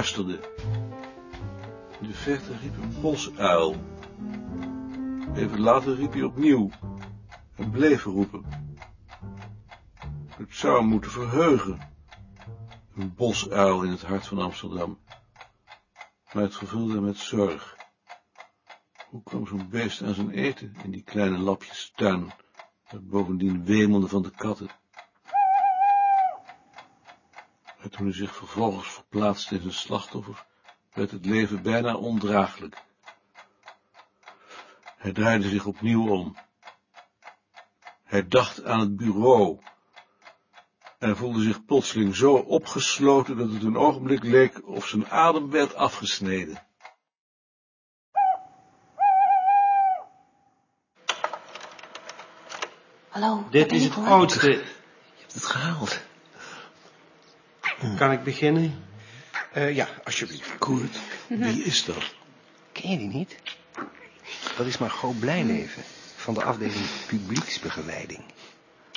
de verte riep een bosuil. Even later riep hij opnieuw en bleef roepen. Het zou moeten verheugen. Een bosuil in het hart van Amsterdam. Maar het vervulde hem met zorg. Hoe kwam zo'n beest aan zijn eten in die kleine lapjes tuin, dat bovendien wemelde van de katten? En toen hij zich vervolgens verplaatste in zijn slachtoffer, werd het leven bijna ondraaglijk. Hij draaide zich opnieuw om. Hij dacht aan het bureau en voelde zich plotseling zo opgesloten dat het een ogenblik leek of zijn adem werd afgesneden. Hallo, Dit is het oudste. Je hebt het gehaald. Kan ik beginnen? Eh, ja, alsjeblieft. Koert, wie is dat? Ken je die niet? Dat is Margot Blijleven van de afdeling publieksbegeleiding.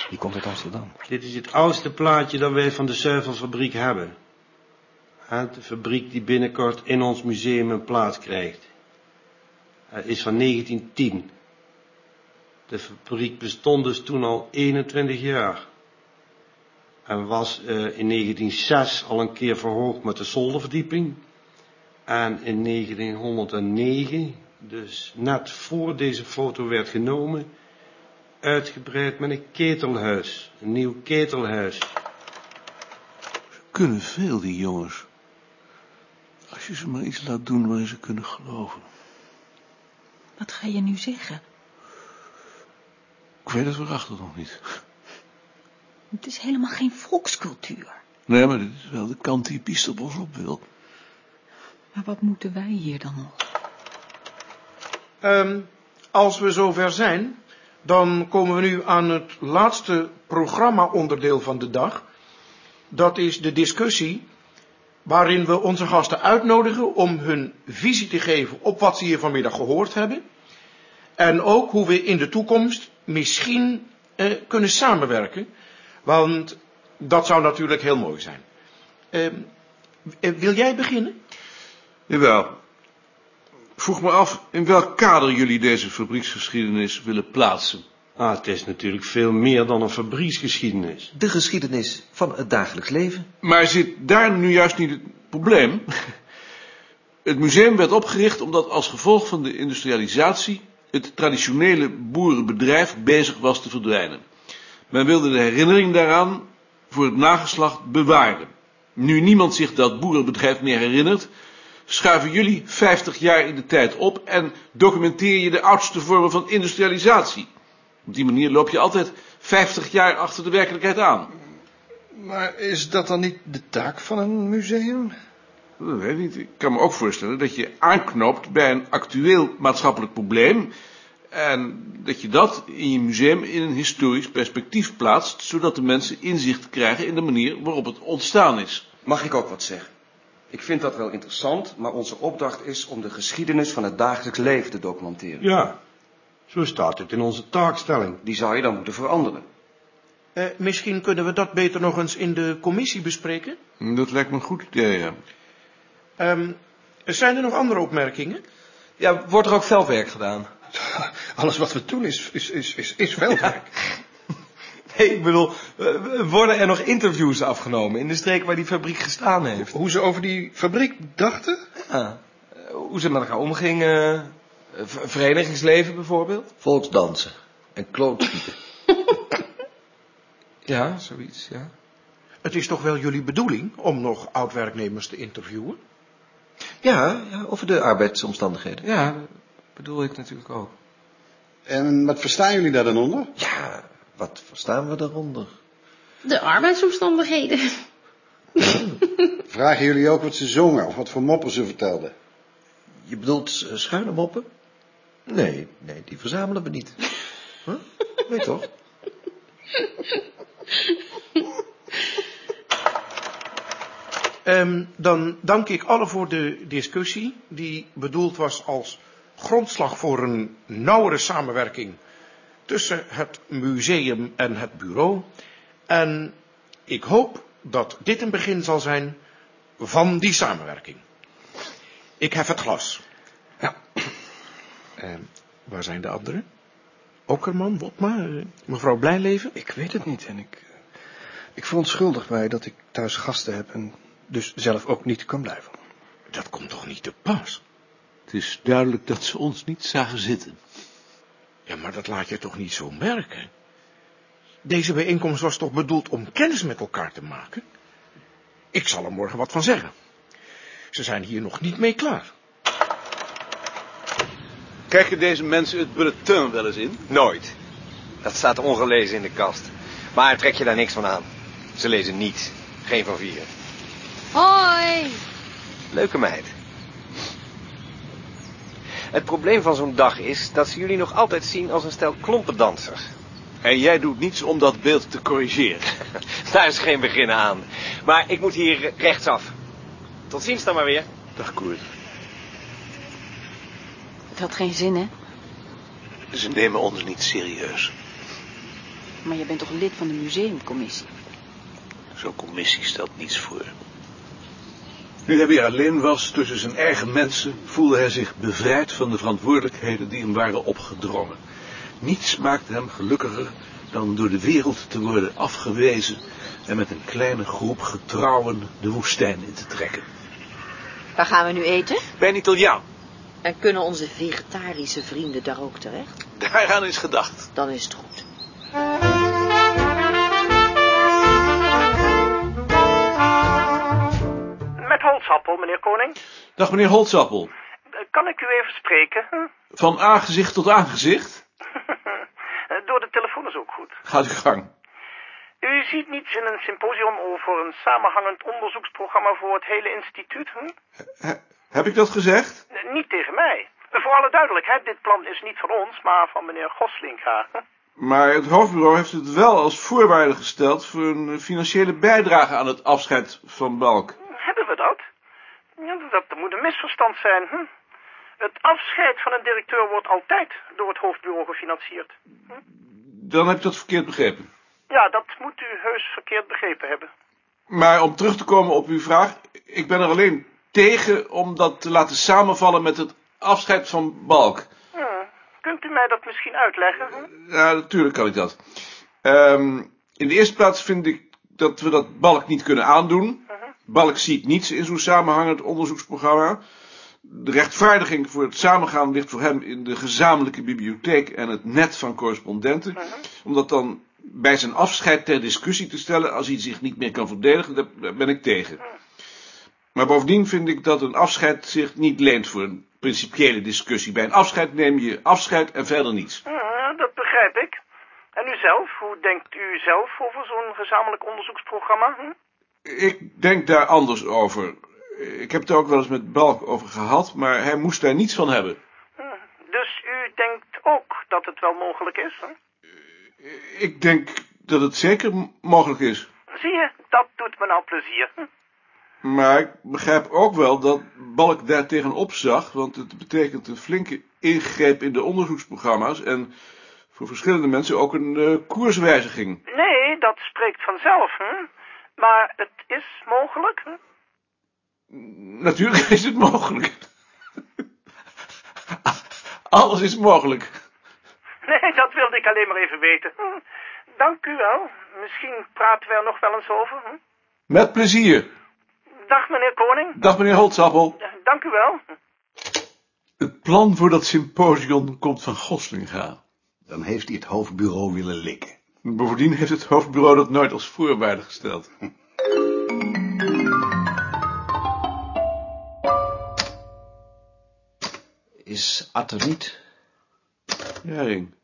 Die komt uit Amsterdam. Dit is het oudste plaatje dat wij van de zuivelfabriek hebben. En de fabriek die binnenkort in ons museum een plaats krijgt. Het is van 1910. De fabriek bestond dus toen al 21 jaar. En was eh, in 1906 al een keer verhoogd met de zolderverdieping. En in 1909, dus net voor deze foto werd genomen, uitgebreid met een ketelhuis. Een nieuw ketelhuis. Ze kunnen veel, die jongens. Als je ze maar iets laat doen waarin ze kunnen geloven. Wat ga je nu zeggen? Ik weet het waarachtig nog niet. Het is helemaal geen volkscultuur. Nee, maar dit is wel de kant die Piest op ons op wil. Maar wat moeten wij hier dan nog? Ehm, als we zover zijn, dan komen we nu aan het laatste programma-onderdeel van de dag. Dat is de discussie waarin we onze gasten uitnodigen om hun visie te geven op wat ze hier vanmiddag gehoord hebben. En ook hoe we in de toekomst misschien eh, kunnen samenwerken. Want dat zou natuurlijk heel mooi zijn. Ehm, eh, wil jij beginnen? Jawel. Ik vroeg me af in welk kader jullie deze fabrieksgeschiedenis willen plaatsen. Ah, het is natuurlijk veel meer dan een fabrieksgeschiedenis. De geschiedenis van het dagelijks leven. Maar zit daar nu juist niet het probleem? Het museum werd opgericht omdat als gevolg van de industrialisatie het traditionele boerenbedrijf bezig was te verdwijnen. Men wilde de herinnering daaraan voor het nageslacht bewaren. Nu niemand zich dat boerenbedrijf meer herinnert, schuiven jullie 50 jaar in de tijd op en documenteer je de oudste vormen van industrialisatie. Op die manier loop je altijd 50 jaar achter de werkelijkheid aan. Maar is dat dan niet de taak van een museum? Dat weet ik niet. Ik kan me ook voorstellen dat je aanknoopt bij een actueel maatschappelijk probleem. En dat je dat in je museum in een historisch perspectief plaatst, zodat de mensen inzicht krijgen in de manier waarop het ontstaan is. Mag ik ook wat zeggen? Ik vind dat wel interessant, maar onze opdracht is om de geschiedenis van het dagelijks leven te documenteren. Ja, zo staat het in onze taakstelling. Die zou je dan moeten veranderen. Eh, misschien kunnen we dat beter nog eens in de commissie bespreken. Dat lijkt me een goed idee, ja. Ehm, zijn er nog andere opmerkingen? Ja, wordt er ook veldwerk gedaan? Alles wat we doen is, is, is, is, is veldwerk. Nee, ik bedoel, eh, worden er nog interviews afgenomen in de streek waar die fabriek gestaan heeft? Hoe ze over die fabriek dachten? Ja, eh, hoe ze met elkaar omgingen, eh, verenigingsleven bijvoorbeeld? Volksdansen en klootschieten. Ja, zoiets, ja. Het is toch wel jullie bedoeling om nog oud-werknemers te interviewen? Ja, ja, over de arbeidsomstandigheden. Ja, bedoel ik natuurlijk ook. En wat verstaan jullie daar dan onder? Ja, wat verstaan we daaronder? De arbeidsomstandigheden. Vragen jullie ook wat ze zongen of wat voor moppen ze vertelden? Je bedoelt eh, schuine moppen? Nee, nee, die verzamelen we niet. Huh? Weet toch? Ehm, dan dank ik allen voor de discussie, die bedoeld was als grondslag voor een nauwere samenwerking tussen het museum en het bureau. En ik hoop dat dit een begin zal zijn van die samenwerking. Ik hef het glas. Ja. En waar zijn de anderen? Okkerman, Wopma, eh, mevrouw Blijleven? Ik weet het niet en ik, eh, ik verontschuldig mij dat ik thuis gasten heb en dus zelf ook niet kan blijven. Dat komt toch niet te pas? Het is duidelijk dat ze ons niet zagen zitten. Ja, maar dat laat je toch niet zo merken? Deze bijeenkomst was toch bedoeld om kennis met elkaar te maken? Ik zal er morgen wat van zeggen. Ze zijn hier nog niet mee klaar. Kijken deze mensen het bulletin wel eens in? Nooit. Dat staat ongelezen in de kast. Maar trek je daar niks van aan. Ze lezen niets. Geen van vier. Hoi! Leuke meid. Het probleem van zo'n dag is dat ze jullie nog altijd zien als een stel klompendansers. En jij doet niets om dat beeld te corrigeren. Daar is geen begin aan. Maar ik moet hier rechtsaf. Tot ziens dan maar weer. Dag Koert. Het had geen zin, hè? Ze nemen ons niet serieus. Maar je bent toch lid van de museumcommissie? Zo'n commissie stelt niets voor. Nu hij weer alleen was tussen zijn eigen mensen, voelde hij zich bevrijd van de verantwoordelijkheden die hem waren opgedrongen. Niets maakte hem gelukkiger dan door de wereld te worden afgewezen en met een kleine groep getrouwen de woestijn in te trekken. Waar gaan we nu eten? Bij een Italiaan. En kunnen onze vegetarische vrienden daar ook terecht? Daaraan is gedacht. Dan is het goed. Holtzappel, meneer Koning. Dag meneer Holtzappel. Kan ik u even spreken? hm? Van aangezicht tot aangezicht. Door de telefoon is ook goed. Gaat uw gang. U ziet niets in een symposium over een samenhangend onderzoeksprogramma voor het hele instituut? Hm? Heb ik dat gezegd? Niet tegen mij. Voor alle duidelijkheid, dit plan is niet van ons, maar van meneer Goslinga. Hm? Maar het hoofdbureau heeft het wel als voorwaarde gesteld voor een financiële bijdrage aan het afscheid van Balk. Hebben we dat? Ja, dat moet een misverstand zijn. Hm? Het afscheid van een directeur wordt altijd door het hoofdbureau gefinancierd. Dan heb ik dat verkeerd begrepen. Ja, dat moet u heus verkeerd begrepen hebben. Maar om terug te komen op uw vraag, ik ben er alleen tegen om dat te laten samenvallen met het afscheid van Balk. Hm. Kunt u mij dat misschien uitleggen? Hm? Ja, natuurlijk kan ik dat. Ehm, in de eerste plaats vind ik dat we dat Balk niet kunnen aandoen. Balk ziet niets in zo'n samenhangend onderzoeksprogramma. De rechtvaardiging voor het samengaan ligt voor hem in de gezamenlijke bibliotheek en het net van correspondenten. Om dat dan bij zijn afscheid ter discussie te stellen als hij zich niet meer kan verdedigen, daar daar ben ik tegen. Maar bovendien vind ik dat een afscheid zich niet leent voor een principiële discussie. Bij een afscheid neem je afscheid en verder niets. Ja, dat begrijp ik. En u zelf? Hoe denkt u zelf over zo'n gezamenlijk onderzoeksprogramma? Hm? Ik denk daar anders over. Ik heb het er ook wel eens met Balk over gehad, maar hij moest daar niets van hebben. Dus u denkt ook dat het wel mogelijk is? Hm? Ik denk dat het zeker mogelijk is. Zie je, dat doet me nou plezier. Hm? Maar ik begrijp ook wel dat Balk daar tegenop zag, want het betekent een flinke ingreep in de onderzoeksprogramma's en voor verschillende mensen ook een eh, koerswijziging. Nee, dat spreekt vanzelf. Hm? Maar het is mogelijk. Hm? Natuurlijk is het mogelijk. Alles is mogelijk. Nee, dat wilde ik alleen maar even weten. Hm. Dank u wel. Misschien praten we er nog wel eens over. Hm? Met plezier. Dag, meneer Koning. Dag meneer Holtzappel. Dank u wel. Het plan voor dat symposium komt van Goslinga. Dan heeft hij het hoofdbureau willen likken. Bovendien heeft het hoofdbureau dat nooit als voorwaarde gesteld. Is Ad er niet? Ja, Ring.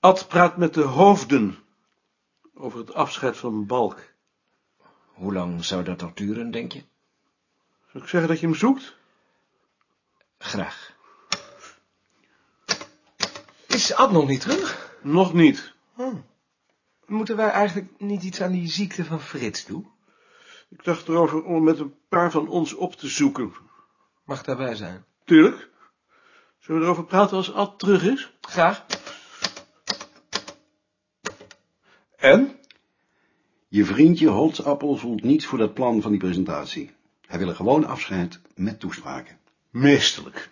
Ad praat met de hoofden over het afscheid van Balk. Hoe lang zou dat nog duren, denk je? Zou ik zeggen dat je hem zoekt? Graag. Is Ad nog niet terug? Nog niet. Hm. Moeten wij eigenlijk niet iets aan die ziekte van Frits doen? Ik dacht erover om met een paar van ons op te zoeken. Mag daarbij zijn. Tuurlijk. Zullen we erover praten als Ad terug is? Graag. En? Je vriendje Holtzappel voelt niets voor dat plan van die presentatie. Hij wil een gewoon afscheid met toespraken. Meesterlijk.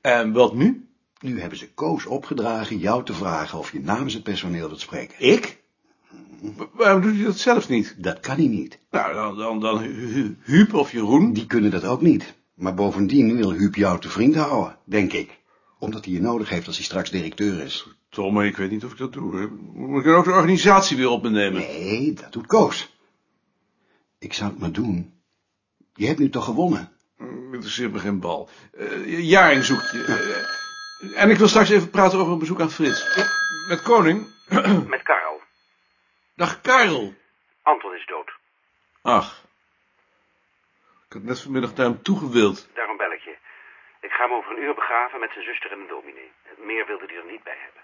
En wat nu? Nu hebben ze Koos opgedragen jou te vragen of je namens het personeel wilt spreken. Ik? Waarom doet hij dat zelf niet? Dat kan hij niet. Nou, dan, dan, dan Hu- Hu- Huub of Jeroen. Die kunnen dat ook niet. Maar bovendien wil Huub jou te vriend houden, denk ik. Omdat hij je nodig heeft als hij straks directeur is. Tom, ik weet niet of ik dat doe. hè. Moet ik dan ook de organisatie weer op me nemen? Nee, dat doet Koos. Ik zou het maar doen. Je hebt nu toch gewonnen? Interesseert me geen bal. Eh Jaring zoekt je. Eh, en ik wil straks even praten over een bezoek aan Frits. Met Koning. Met Karel. Dag Karel. Anton is dood. Ach. Ik had net vanmiddag naar hem toegewild. Daarom bel ik je. Ik ga hem over een uur begraven met zijn zuster en een dominee. Meer wilde hij er niet bij hebben.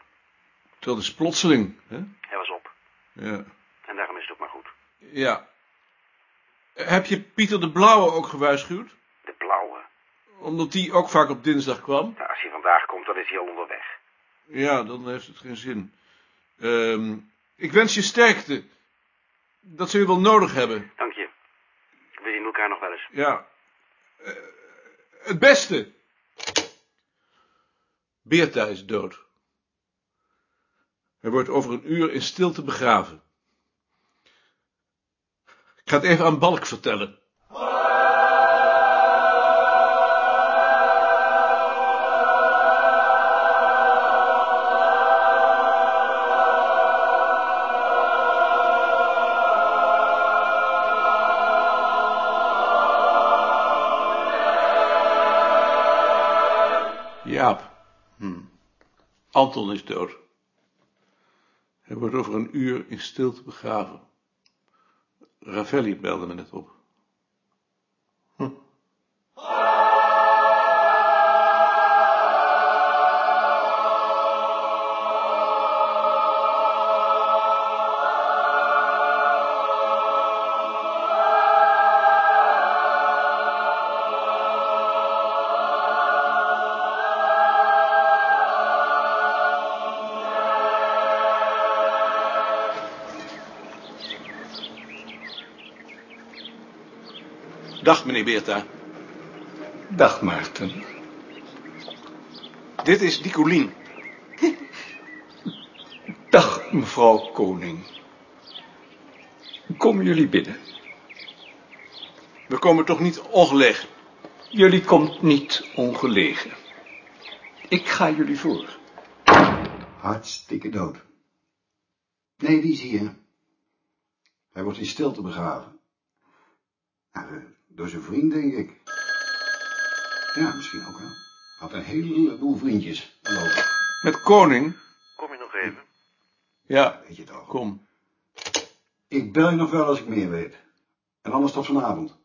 Dat is plotseling. Hè? Hij was op. Ja. En daarom is het ook maar goed. ja. Heb je Pieter de Blauwe ook gewaarschuwd? De blauwe. Omdat die ook vaak op dinsdag kwam? Nou, als hij vandaag komt, dan is hij al onderweg. Ja, dan heeft het geen zin. Ehm, ik wens je sterkte. Dat zul je wel nodig hebben. Dank je. We zien elkaar nog wel eens. Ja. Eh, het beste. Beerta is dood. Hij wordt over een uur in stilte begraven. Ik ga het even aan Balk vertellen. Anton is dood. Hij wordt over een uur in stilte begraven. Ravelli belde me net op. Dag, meneer Beerta. Dag, Maarten. Dit is Dicolien. Dag, mevrouw Koning. Komen jullie binnen? We komen toch niet ongelegen? Jullie komt niet ongelegen. Ik ga jullie voor. Hartstikke dood. Nee, die is hier. Hij wordt in stilte begraven. Nou, eh, door zijn vriend, denk ik. Ja, misschien ook wel. Had een heleboel vriendjes, geloof ik. Met Koning? Kom je nog even? Ja, Weet je toch? kom. Ik bel je nog wel als ik meer weet. En anders tot vanavond.